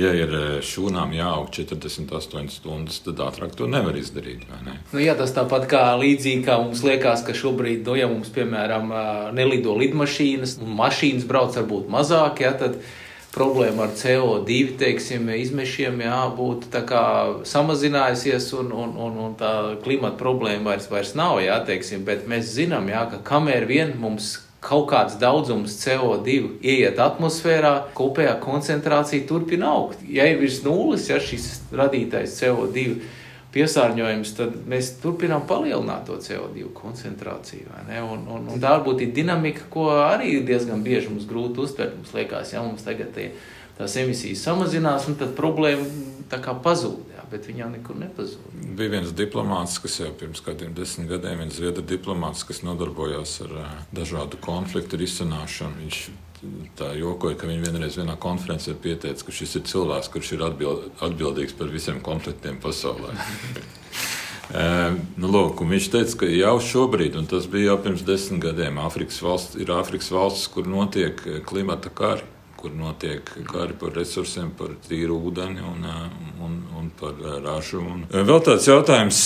ja ir e, šūnām jāaug 48 stundas, tad ātrāk to nevar izdarīt. Ne? Nu, jā, tas tāpat kā līdzīgi, kā mums liekas, ka šobrīd, nu, ja mums, piemēram, nelido lidmašīnas, un mašīnas brauc varbūt mazāk, ja, tad problēma ar CO2 teiksim, izmešiem jā, būtu samazinājusies, un, un, un, un tā klimata problēma vairs, vairs nav. Jā, teiksim, bet mēs zinām, jā, ka kamēr vien mums kaut kāds daudzums CO2 ieiet atmosfērā, kopējā koncentrācija turpina augt. Ja ir virs nulles, ja šis radītais CO2 piesārņojums, tad mēs turpinām palielināt to CO2 koncentrāciju. Un, un, un tā varbūt ir dinamika, ko arī diezgan bieži mums grūti uztvert. Mums liekas, ja mums tagad tie, tās emisijas samazinās, tad problēma tā kā pazūd. Jā, bet viņa jau nekur nepazūd. Bija viens diplomāts, kas jau pirms kādiem desmit gadiem, viens zviedru diplomāts, kas nodarbojās ar dažādu konfliktu risināšanu. Viņš tā jokoja, ka viņi vienreiz vienā konferencē pieteica, ka šis ir cilvēks, kurš ir atbild, atbildīgs par visiem konfliktiem pasaulē. Uh, nu, lūk, viņš teica, ka jau šobrīd, un tas bija jau pirms desmit gadiem, Āfrikas valsts, ir Āfrikas valstis, kur notiek klimata kari kur notiek kari par resursiem, par tīru ūdeni un, un, un par ražu. Un vēl tāds jautājums,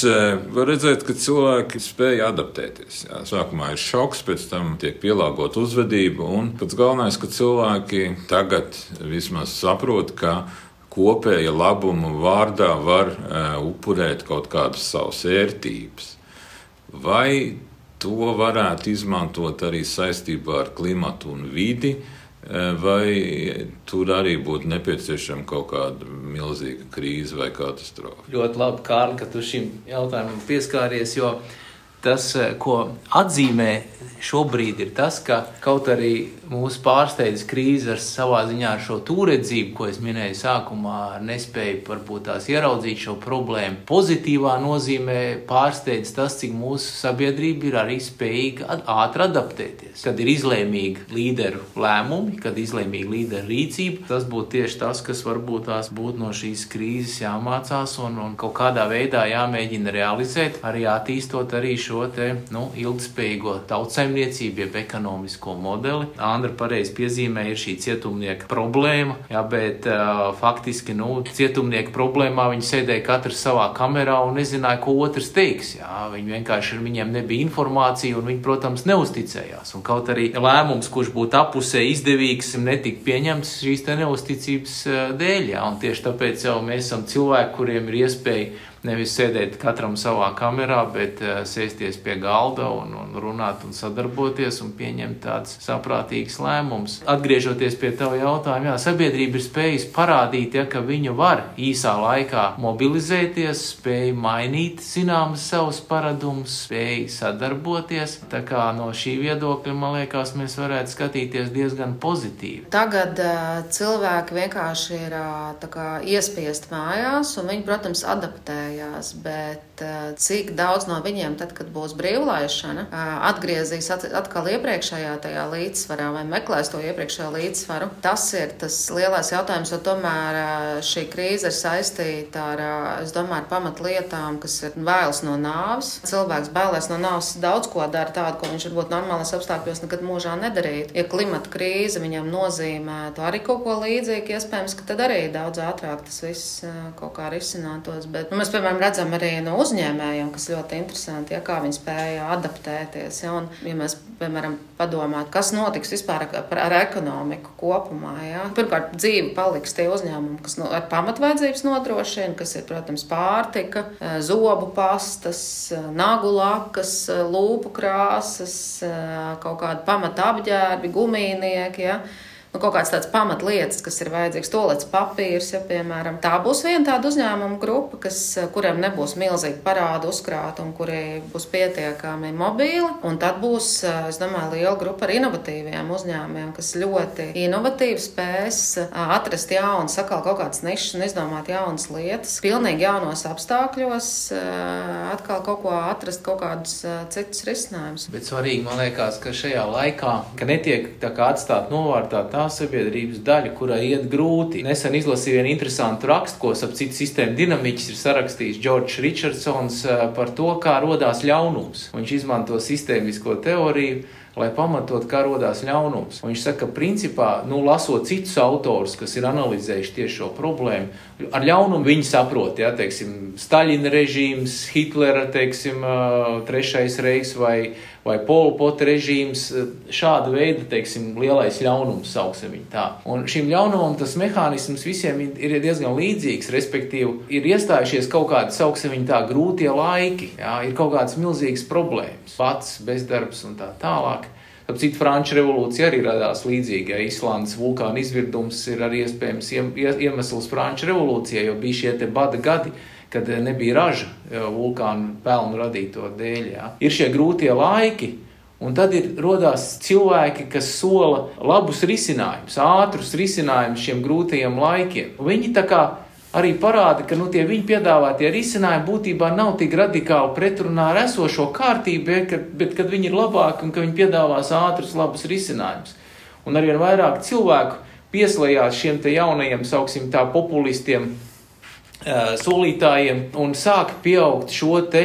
var redzēt, ka cilvēki spēja adaptēties. Jā. Sākumā ir šoks, pēc tam tiek pielāgot uzvedība, un pats galvenais, ka cilvēki tagad vismaz saprot, ka kopēja labuma vārdā var uh, upurēt kaut kādas savas vērtības. Vai to varētu izmantot arī saistībā ar klimatu un vidi? Uh, Vai tur arī būtu nepieciešama kaut kāda milzīga krīze vai katastrofa? Ļoti labi, Kārli, ka tu šim jautājumam pieskāries, jo tas, ko atzīmē šobrīd, ir tas, ka kaut arī mūsu pārsteidz krīze ar savā ziņā ar šo tūredzību, ko es minēju sākumā, ar nespēju varbūt tās ieraudzīt šo problēmu. Pozitīvā nozīmē pārsteidz tas, cik mūsu sabiedrība ir arī spējīga ātri adaptēties. Kad ir izlēmīgi līderu lēmumi, kad ir izlēmīga līderu rīcība, tas būtu tieši tas, kas varbūt tās būtu no šīs krīzes jāmācās un, un kaut kādā veidā jāmēģina realizēt, arī attīstot arī šo te, nu, ilgspējīgo tautsaimniecību, jeb ekonomisko modeli. Andra pareizi piezīmē, ir šī cietumnieka problēma, jā, bet uh, faktiski nu, cietumnieka problēmā viņi sēdēja katrs savā kamerā un nezināja, ko otrs teiks. Jā. Viņi vienkārši viņiem nebija informācija un viņi, protams, neusticējās. Un kaut arī lēmums, kurš būtu apusē izdevīgs, netika pieņemts šīs neusticības dēļ. Jā. Un tieši tāpēc jau mēs esam cilvēki, kuriem ir iespēja Nevis sēdēt katram savā kamerā, bet uh, sēsties pie galda un, un runāt un sadarboties un pieņemt tādus saprātīgus lēmumus. Atgriežoties pie tava jautājuma, jā, sabiedrība ir spējusi parādīt, ja, ka viņa var īsā laikā mobilizēties, spēj mainīt zināmas savus paradumus, spēj sadarboties. Tā kā no šī viedokļa, man liekas, mēs varētu skatīties diezgan pozitīvi. Tagad uh, cilvēki vienkārši ir uh, kā, iespiest mājās, un viņi, protams, adaptējas mājās, bet eh, cik daudz no viņiem, tad, kad būs brīvlaišana, eh, atgriezīs atkal iepriekšējā tajā līdzsvarā vai meklēs to iepriekšējo līdzsvaru, tas ir tas lielais jautājums, jo tomēr eh, šī krīze ir saistīta ar, es domāju, ar pamatlietām, kas ir vēls no nāves. Cilvēks bailēs no nāves daudz ko dara tādu, ko viņš varbūt normālās apstākļos nekad mūžā nedarītu. Ja klimata krīze viņam nozīmētu arī kaut ko līdzīgu, iespējams, ka tad arī daudz ātrāk tas viss kaut kā risinātos. Bet, nu, mēs, piemēram, redzam arī no uzņēmējiem, kas ļoti interesanti, ja, kā viņi spēja adaptēties. Ja, un, ja mēs, piemēram, padomājam, kas notiks vispār ar, ar ekonomiku kopumā, ja. pirmkārt, dzīve paliks tie uzņēmumi, kas no, ar pamatvaidzības nodrošina, kas ir, protams, pārtika, eh, zobu pastas, eh, nagu lakas, eh, lūpu krāsas, kaut kādi pamata apģērbi, gumijnieki. Ja nu, kaut kādas tādas pamatlietas, kas ir vajadzīgas, tolets papīrs, ja, piemēram. Tā būs viena tāda uzņēmuma grupa, kas, kuriem nebūs milzīgi parādu uzkrāt un kuri būs pietiekami mobīli. Un tad būs, es domāju, liela grupa ar inovatīviem uzņēmumiem, kas ļoti inovatīvi spēs atrast jaunas, sakal kaut kādas nišas un izdomāt jaunas lietas, pilnīgi jaunos apstākļos, atkal kaut ko atrast, kaut kādus citus risinājumus. Bet svarīgi man liekas, ka šajā laikā, ka netiek tā kā atstāt novārtā tā tā sabiedrības daļa, kurai iet grūti. Nesen izlasīju vienu interesantu rakstu, ko ap citu sistēmu dinamiķis ir sarakstījis Džordžs Richardsons eh, par to, kā radās ļaunums. Viņš izmanto sistēmisko teoriju lai pamatot, kā radās ļaunums. Un viņš saka, ka principā, nu, lasot citus autors, kas ir analizējuši tieši šo problēmu, ar ļaunumu viņi saprot, ja, teiksim, Staļina režīms, Hitlera, teiksim, trešais reiks vai, vai Polpota režīms, šāda veida, teiksim, lielais ļaunums, sauksim viņu tā. Un šim ļaunumam tas mehānisms visiem ir diezgan līdzīgs, respektīvi, ir iestājušies kaut kādi, sauksim viņu tā, grūtie laiki, jā, ir kaut kādas milzīgas problēmas, pats, bezdarbs un tā tālāk. Ap citu, Franču revolūcija arī radās līdzīgi. Ja Islandes vulkāna izvirdums ir arī iespējams iemesls Franču revolūcijai, jo bija šie bada gadi, kad nebija raža vulkānu pelnu radīto dēļ. Jā. Ir šie grūtie laiki, un tad ir rodās cilvēki, kas sola labus risinājumus, ātrus risinājumus šiem grūtajiem laikiem. Viņi tā kā arī parāda, ka nu, tie viņa piedāvātie risinājumi būtībā nav tik radikāli pretrunā ar esošo kārtību, bet, kad, bet kad viņi ir labāki un ka viņi piedāvās ātrus, labus risinājumus. Un arvien vairāk cilvēku pieslējās šiem jaunajiem, sauksim tā, populistiem, solītājiem un sāk pieaugt šo te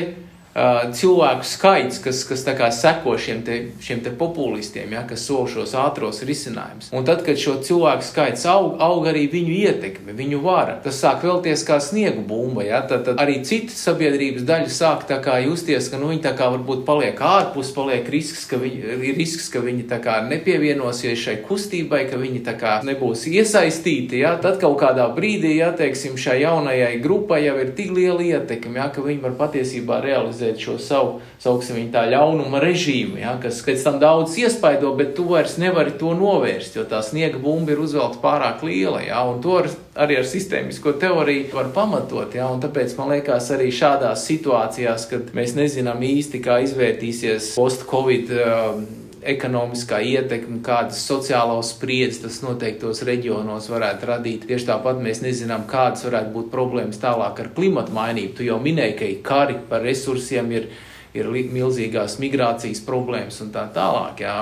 Uh, cilvēku skaits, kas, kas seko šiem, te, šiem te populistiem, ja, kas sola šos ātros risinājumus. Un tad, kad šo cilvēku skaits aug, aug arī viņu ietekme, viņu vara. Tas sāk vēlties kā sniegu bumba. Ja, tad, tad arī citas sabiedrības daļas sāk justies, ka nu, viņi tā kā varbūt paliek ārpus, paliek risks, ka viņi, risks, ka viņi tā kā nepievienosies šai kustībai, ka viņi tā kā nebūs iesaistīti. Ja. Tad kaut kādā brīdī, ja teiksim, šai jaunajai grupai jau ir tik liela ietekme, ja, ka viņi var patiesībā realizēt realizēt šo savu, sauksim viņu tā ļaunuma režīmu, ja, kas pēc tam daudz iespaido, bet tu vairs nevari to novērst, jo tā sniega bumba ir uzvelta pārāk liela, ja, un to arī ar sistēmisko teoriju var pamatot, ja, un tāpēc man liekas arī šādās situācijās, kad mēs nezinām īsti, kā izvērtīsies post-covid uh, ekonomiskā ietekme, kādas sociālās spriedzes tas noteiktos reģionos varētu radīt. Tieši tāpat mēs nezinām, kādas varētu būt problēmas tālāk ar klimatu mainību. Tu jau minēji, ka kari par resursiem ir ir milzīgās migrācijas problēmas un tā tālāk. Jā,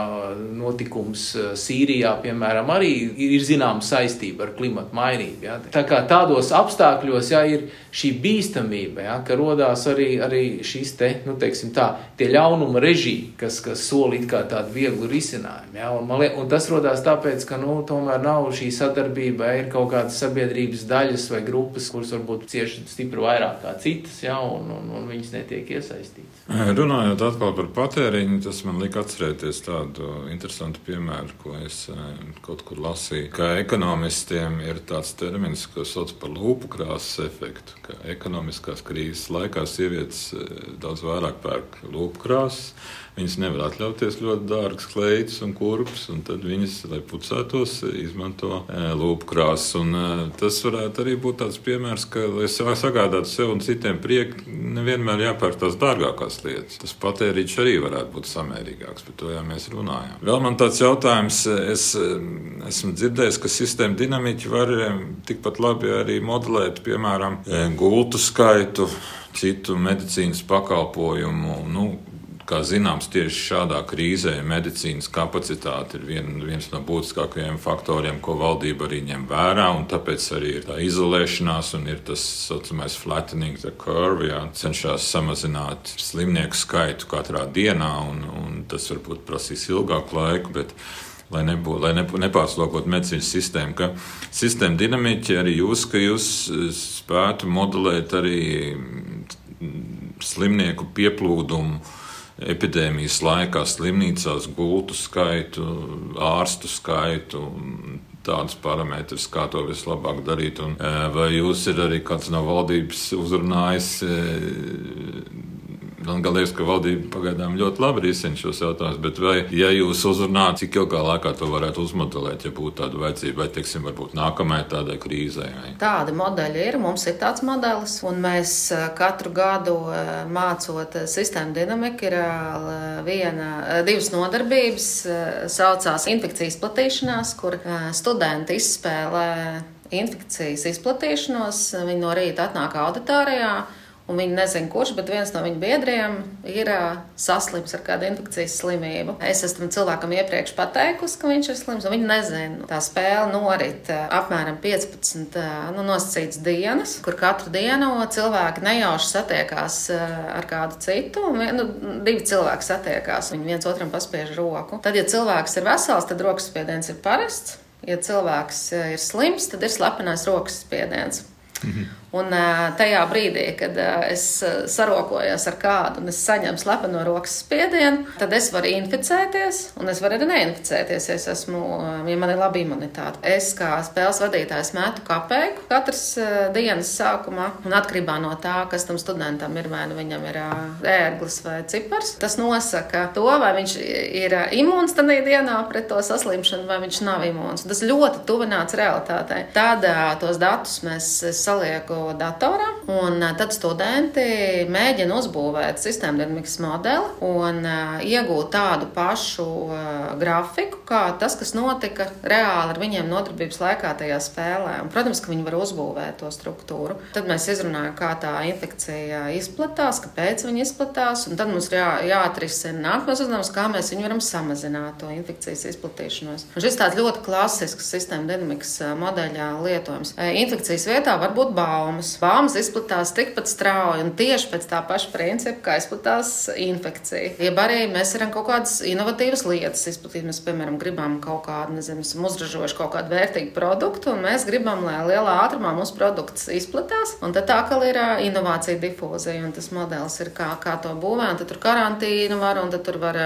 notikums eh, Sīrijā, piemēram, arī ir zināma saistība ar klimatu mainību. Jā. Tā kā tādos apstākļos jā, ir šī bīstamība, jā, ka rodās arī, arī šīs te, nu, teiksim tā, tie ļaunuma režīmi, kas, kas soli it kā tādu vieglu risinājumu. Jā, un, liek, un tas rodās tāpēc, ka, nu, tomēr nav šī sadarbība, jā, ir kaut kādas sabiedrības daļas vai grupas, kuras varbūt cieši stipri vairāk kā citas, jā, un, un, un viņas netiek iesaistītas. Runājot atkal par patēriņu, tas man lika atcerēties tādu interesantu piemēru, ko es kaut kur lasīju. Ka ekonomistiem ir tāds termins, ko sauc par lūpu krāsas efektu. Ekonomiskās krīzes laikā sievietes daudz vairāk pērk lūpu krāsas Viņas nevar atļauties ļoti dārgas kleitas un kurpes, un tad viņas, lai pucētos, izmanto e, lūpu krāsas. Un, e, tas varētu arī būt tāds piemērs, ka, lai sagādātu sev un citiem prieku, nevienmēr jāpērk tās dārgākās lietas. Tas patēriņš arī varētu būt samērīgāks, par to jau mēs runājām. Vēl man tāds jautājums, es esmu dzirdējis, ka sistēma dinamiķi var tikpat labi arī modelēt, piemēram, e, gultu skaitu citu medicīnas pakalpojumu. Nu, Kā zināms, tieši šādā krīzē medicīnas kapacitāte ir vien, viens no būtiskākajiem faktoriem, ko valdība arī ņem vērā. Tāpēc arī ir tā izolēšanās un ir tas tā saucamais flattening the curve, jā, cenšas samazināt slimnieku skaitu katrā dienā, un, un tas varbūt prasīs ilgāku laiku. Bet, lai, nebūtu, lai nepārslogot medicīnas sistēmu. Ka sistēma dinamiķi arī jūs, ka jūs spētu modelēt arī slimnieku pieplūdumu epidēmijas laikā slimnīcās gultu skaitu, ārstu skaitu. Tādus parametrus, kā to vislabāk darīt. Un, vai jūs ir arī kāds no valdības uzrunājis Man liekas, ka valdība pagaidām ļoti labi risina šos jautājumus, bet vai, ja jūs uzrunājat, cik ilgā laikā to varētu uzmodelēt, ja būtu tāda vajadzība, vai, teiksim, varbūt nākamajai tādai krīzei? Vai? Tādi modeļi ir, mums ir tāds modelis, un mēs eh, katru gadu eh, mācot eh, sistēmu dinamiku, ir viena, divas nodarbības, saucās infekcijas platīšanās, kur studenti izspēlē infekcijas izplatīšanos, viņi no rīta atnāk auditorijā un viņi nezina, kurš, bet viens no viņu biedriem ir saslims ar kādu infekcijas slimību. Es esmu cilvēkam iepriekš pateikusi, ka viņš ir slims, un viņi nezina. Tā spēle norit apmēram 15 nu, nosacītas dienas, kur katru dienu cilvēki nejauši satiekās ar kādu citu, un nu, divi cilvēki satiekās, viņi viens otram paspiež roku. Tad, ja cilvēks ir vesels, tad rokas spiediens ir parasts. Ja cilvēks ir slims, tad ir slepenais rokas spiediens. Mhm. Un tajā brīdī, kad es sarokojos ar kādu un es saņemu slepeno rokas spiedienu, tad es varu inficēties, un es varu arī neinficēties, ja, esmu, ja man ir laba imunitāte. Es kā spēles vadītājs metu kapeiku katras dienas sākumā, un atkarībā no tā, kas tam studentam ir, vai nu viņam ir ērglis vai cipars, tas nosaka to, vai viņš ir imūns tajā dienā pret to saslimšanu, vai viņš nav imūns. Tas ļoti tuvināts realitātei. Tad tos datus mēs salieku datorā, un tad studenti mēģina uzbūvēt sistēmu dinamikas modeli un iegūt tādu pašu grafiku, kā tas, kas notika reāli ar viņiem nodarbības laikā tajā spēlē. Un, protams, ka viņi var uzbūvēt to struktūru. Tad mēs izrunājam, kā tā infekcija izplatās, kāpēc viņa izplatās, tad mums ir jā, jāatrisina nākamais uzdevums, kā mēs viņu varam samazināt to infekcijas izplatīšanos. Un šis tāds ļoti klasisks sistēma dinamikas modeļā lietojams. Infekcijas vietā var būt baumas. Baumas izplatās tikpat strauji un tieši pēc tā paša principa, kā izplatās infekcija. Jeb arī mēs varam kaut kādas inovatīvas lietas izplatīt. Mēs, piemēram, gribam kaut kādu, nezinu, esam uzražojuši kaut kādu vērtīgu produktu, un mēs gribam, lai lielā ātrumā mūsu produkts izplatās. Un tad tā kā ir inovācija difūzija, un tas modelis ir kā, kā to būvē, un tad tur karantīna var, un tad tur var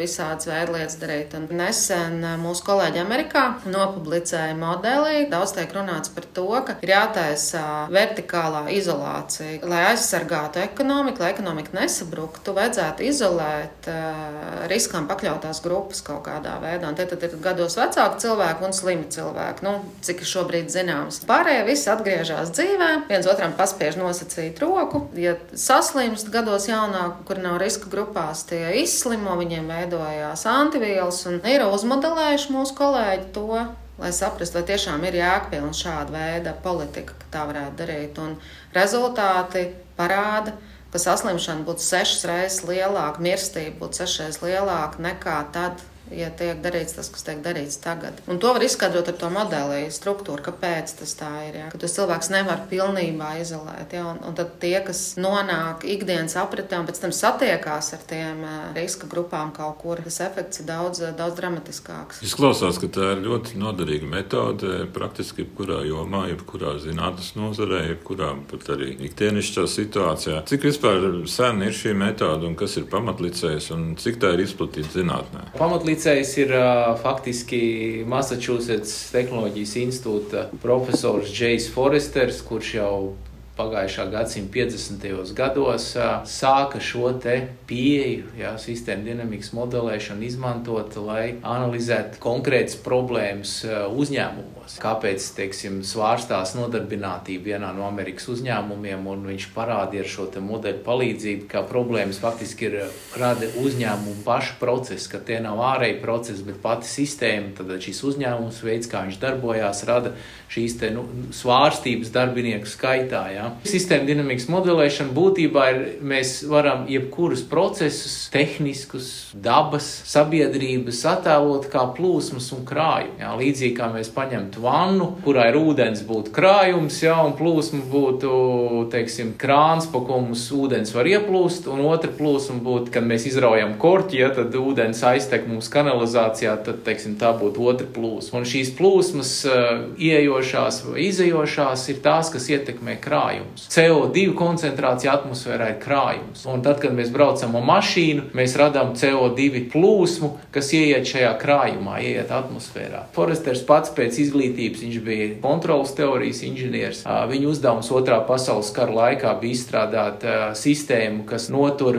visādas veidu lietas darīt. Un nesen mūsu kolēģi Amerikā nopublicēja modeli. Daudz tiek runāts par to, ka ir jātaisa vertikālā izolācija, lai aizsargātu ekonomiku, lai ekonomika nesabruktu. Vajadzētu izolēt uh, riskam pakļautās grupas kaut kādā veidā. Un te tad ir gados vecāki cilvēki un slimi cilvēki, nu, cik ir šobrīd zināms. Pārējie visi atgriežas dzīvē, viens otram paspiež nosacīt roku. Ja saslimst gados jaunāk, kur nav riska grupās, tie izslimo, viņiem veidojās antivielas un ir uzmodelējuši mūsu kolēģi to lai saprastu, vai tiešām ir jēgpilna šāda veida politika, ka tā varētu darīt. Un rezultāti parāda, ka saslimšana būtu sešas reizes lielāka, mirstība būtu sešas reizes lielāka nekā tad, ja tiek darīts tas, kas tiek darīts tagad. Un to var izskaidrot ar to modeli, struktūru, kāpēc tas tā ir. Ja? Ka tas cilvēks nevar pilnībā izolēt. Ja? Un, un tad tie, kas nonāk ikdienas apritē un pēc tam satiekās ar tiem riska grupām kaut kur, tas efekts ir daudz, daudz dramatiskāks. Izklausās, ka tā ir ļoti noderīga metode praktiski jebkurā jomā, jebkurā zinātnes nozarē, jebkurā pat arī ikdienišķā situācijā. Cik vispār sen ir šī metode un kas ir pamatlicējs un cik tā ir izplatīta zinātnē? Pamatlicējs licējs ir uh, faktiski Massachusetts Tehnoloģijas institūta profesors Džejs Foresters, kurš jau pagājušā gadsimta 50. gados sāka šo pieeju, jā, sistēmu dinamikas modelēšanu izmantot, lai analizētu konkrētas problēmas uzņēmumos. Kāpēc, teiksim, svārstās nodarbinātība vienā no Amerikas uzņēmumiem, un viņš parādīja ar šo modeļu palīdzību, ka problēmas faktiski ir rada uzņēmumu pašu procesu, ka tie nav ārēji procesi, bet pati sistēma, tad šis uzņēmums veids, kā viņš darbojās, rada šīs te, nu, svārstības darbinieku skaitā. Ja? Sistēma dinamikas modelēšana būtībā ir, mēs varam jebkurus procesus, tehniskus, dabas, sabiedrības attēlot kā plūsmas un krājumu. Ja? Līdzīgi kā mēs paņemtu vannu, kurā ir ūdens, būtu krājums, ja? un plūsma būtu, teiksim, krāns, pa ko mums ūdens var ieplūst, un otra plūsma būtu, kad mēs izraujam korķi, ja tad ūdens aiztek mums kanalizācijā, tad, teiksim, tā būtu otra plūsma. Un šīs plūsmas ieejošās vai izējošās ir tās, kas ietekmē krājumus. CO2 koncentrācija atmosfērā ir krājums. Un tad, kad mēs braucam ar mašīnu, mēs radām CO2 plūsmu, kas ieiet šajā krājumā, ieiet atmosfērā. Foresters pats pēc izglītības viņš bija kontrolas teorijas inženieris. Viņa uzdevums otrā pasaules kara laikā bija izstrādāt sistēmu, kas notur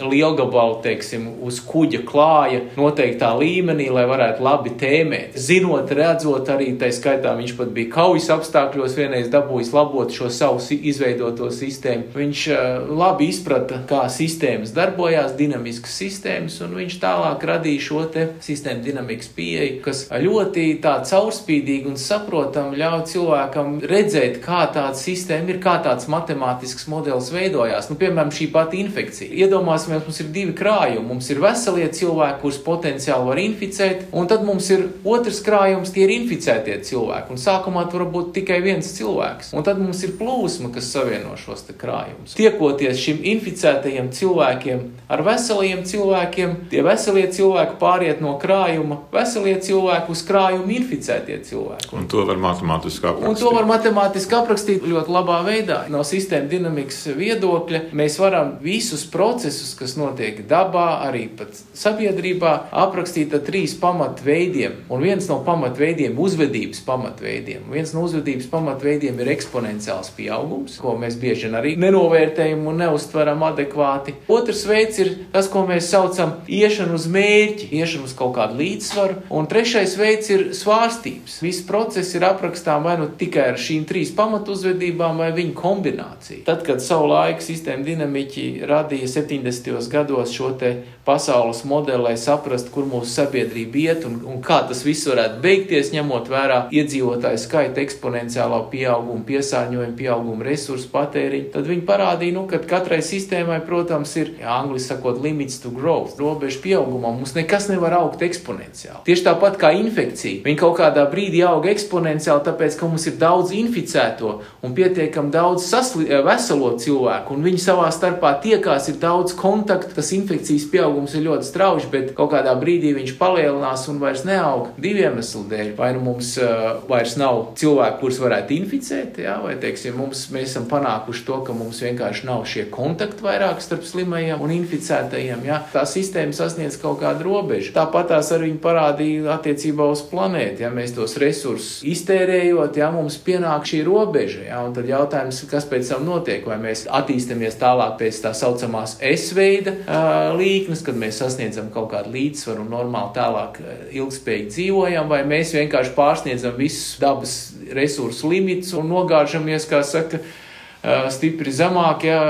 lielgabalu, teiksim, uz kuģa klāja noteiktā līmenī, lai varētu labi tēmēt. Zinot, redzot arī, tā skaitā viņš pat bija kaujas apstākļos vienreiz dabūjis labot šo savu izveidoto sistēmu. Viņš uh, labi izprata, kā sistēmas darbojās, dinamiskas sistēmas, un viņš tālāk radīja šo sistēmu dinamikas pieeju, kas ļoti tā caurspīdīgi un saprotam ļauj cilvēkam redzēt, kā tāda sistēma ir, kā tāds matemātisks modelis veidojās. Nu, piemēram, šī pati infekcija. Iedomāsimies, mums ir divi krājumi. Mums ir veselie cilvēki, kurus potenciāli var inficēt, un tad mums ir otrs krājums, tie ir inficētie cilvēki. Un sākumā tur var būt tikai viens cilvēks. Un tad mums ir plūsma, kas savieno šos krājumus. Tiekoties šim inficētajiem cilvēkiem ar veseliem cilvēkiem, tie veselie cilvēki pāriet no krājuma, veselie cilvēki uz krājumu inficētie cilvēki. Un to var matemātiski aprakstīt. Un to var matemātiski aprakstīt ļoti labā veidā. No sistēma dinamikas viedokļa mēs varam visus procesus, kas notiek dabā, arī pat sabiedrībā, aprakstīt ar trīs pamatveidiem. Un viens no pamatveidiem, uzvedības pamatveidiem, Viens no uzvedības pamatveidiem ir eksponenciāls pieaugums pieaugums, ko mēs bieži vien arī nenovērtējam un neustveram adekvāti. Otrs veids ir tas, ko mēs saucam iešanu uz mērķi, iešanu uz kaut kādu līdzsvaru. Un trešais veids ir svārstības. Viss process ir aprakstām vai nu tikai ar šīm trīs pamatuzvedībām, vai viņu kombināciju. Tad, kad savu laiku sistēma dinamiķi radīja 70. gados šo pasaules modeli, lai saprastu, kur mūsu sabiedrība iet un, un kā tas viss varētu beigties, ņemot vērā iedzīvotāju skaita eksponenciālā pieauguma, piesārņojuma pieauguma, resursu patēriņu, tad viņi parādīja, nu, ka katrai sistēmai, protams, ir, ja angliski sakot, limits to growth, robeža pieaugumam. Mums nekas nevar augt eksponenciāli. Tieši tāpat kā infekcija. Viņa kaut kādā brīdī aug eksponenciāli, tāpēc, ka mums ir daudz inficēto un pietiekami daudz sasli, veselo cilvēku, un viņi savā starpā tiekās, ir daudz kontaktu, tas infekcijas pieaugums ir ļoti strauji, bet kaut kādā brīdī viņš palielinās un vairs neaug diviem iemeslu dēļ. Vai nu mums uh, vairs nav cilvēku, kurus varētu inficēt, jā, vai teiksim, mums, mēs esam panākuši to, ka mums vienkārši nav šie kontakti vairāk starp slimajiem un inficētajiem. Jā. Tā sistēma sasniedz kaut kādu robežu. Tāpat tās arī parādīja attiecībā uz planētu. Ja mēs tos resursus iztērējot, jā, mums pienāk šī robeža. Jā, un tad jautājums, kas pēc tam notiek? Vai mēs attīstāmies tālāk pēc tā saucamās S-veida uh, līknes, kad mēs sasniedzam kaut kādu līdzsvaru un normāli tālāk uh, ilgspējīgi dzīvojam, vai mēs vienkārši pārsniedzam visus dabas resursu limitus un nogāžamies, kā saka, stipri zemāk, ja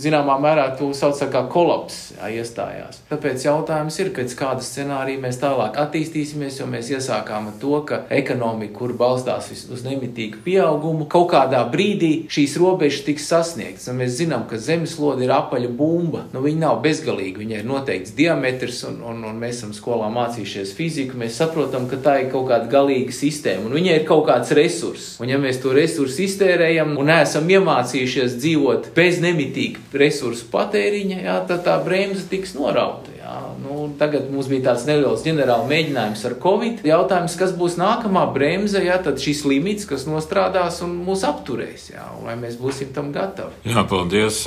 zināmā mērā to sauc par kolapsu, jā, iestājās. Tāpēc jautājums ir, pēc kāda scenārija mēs tālāk attīstīsimies, jo mēs iesākām ar to, ka ekonomika, kur balstās uz nemitīgu pieaugumu, kaut kādā brīdī šīs robežas tiks sasniegtas. Un mēs zinām, ka zemeslode ir apaļa bumba. Nu, viņa nav bezgalīga, viņai ir noteikts diametrs, un, un, un mēs esam skolā mācījušies fiziku. Mēs saprotam, ka tā ir kaut kāda galīga sistēma, un viņai ir kaut kāds resurss. Un ja mēs to resursu iztērējam un neesam iemācījušies dzīvot bez nemitīgas, milzīga resursu patēriņa, jā, tad tā bremze tiks norauta. Jā. Nu, tagad mums bija tāds neliels ģenerāla mēģinājums ar covid. Jautājums, kas būs nākamā bremze, jā, tad šis limits, kas nostrādās un mūs apturēs, jā, vai mēs būsim tam gatavi. Jā, paldies.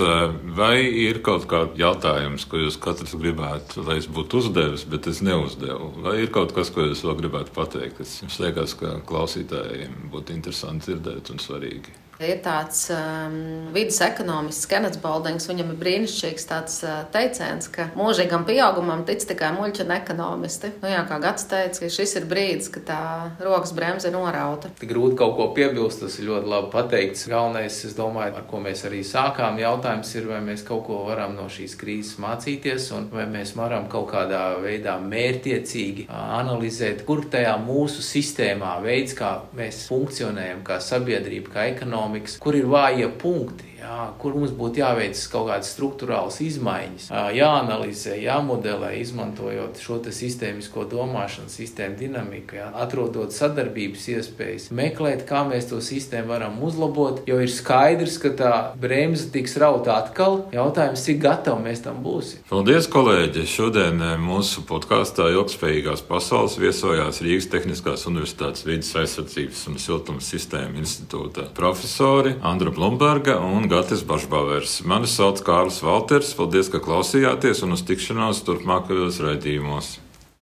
Vai ir kaut kāds jautājums, ko jūs katrs gribētu, lai es būtu uzdevis, bet es neuzdevu? Vai ir kaut kas, ko jūs vēl gribētu pateikt, kas jums liekas, ka klausītājiem būtu interesanti dzirdēt un svarīgi? Ir tāds um, vidus ekonomists, Kenets Baldings, viņam ir brīnišķīgs tāds uh, teiciens, ka mūžīgam pieaugumam tic tikai muļķi un ekonomisti. Nu, jā, kā Gats teica, ka šis ir brīdis, kad tā rokas bremze ir norauta. Tik grūti kaut ko piebilst, tas ir ļoti labi pateikts. Galvenais, es domāju, ar ko mēs arī sākām, jautājums ir, vai mēs kaut ko varam no šīs krīzes mācīties, un vai mēs varam kaut kādā veidā mērtiecīgi analizēt, kur tajā mūsu sistēmā veids, kā mēs funkcionējam, kā sabiedrība, kā ekonomika ekonomikas, kur ir vājie punkti jā, kur mums būtu jāveic kaut kādas struktūrālas izmaiņas, jāanalizē, jāmodelē, izmantojot šo sistēmisko domāšanu, sistēmu dinamiku, jā, atrodot sadarbības iespējas, meklēt, kā mēs to sistēmu varam uzlabot, jo ir skaidrs, ka tā bremze tiks rauta atkal. Jautājums, cik gatavi mēs tam būsim. Paldies, kolēģi! Šodien mūsu podkāstā Ilgspējīgās pasaules viesojās Rīgas Tehniskās Universitātes vidas aizsardzības un siltums sistēmu institūta profesori Andra Blumberga un Gatis Bašbavers. Mani sauc Kārlis Valters. Paldies, ka klausījāties un uz tikšanos turpmākajos raidījumos.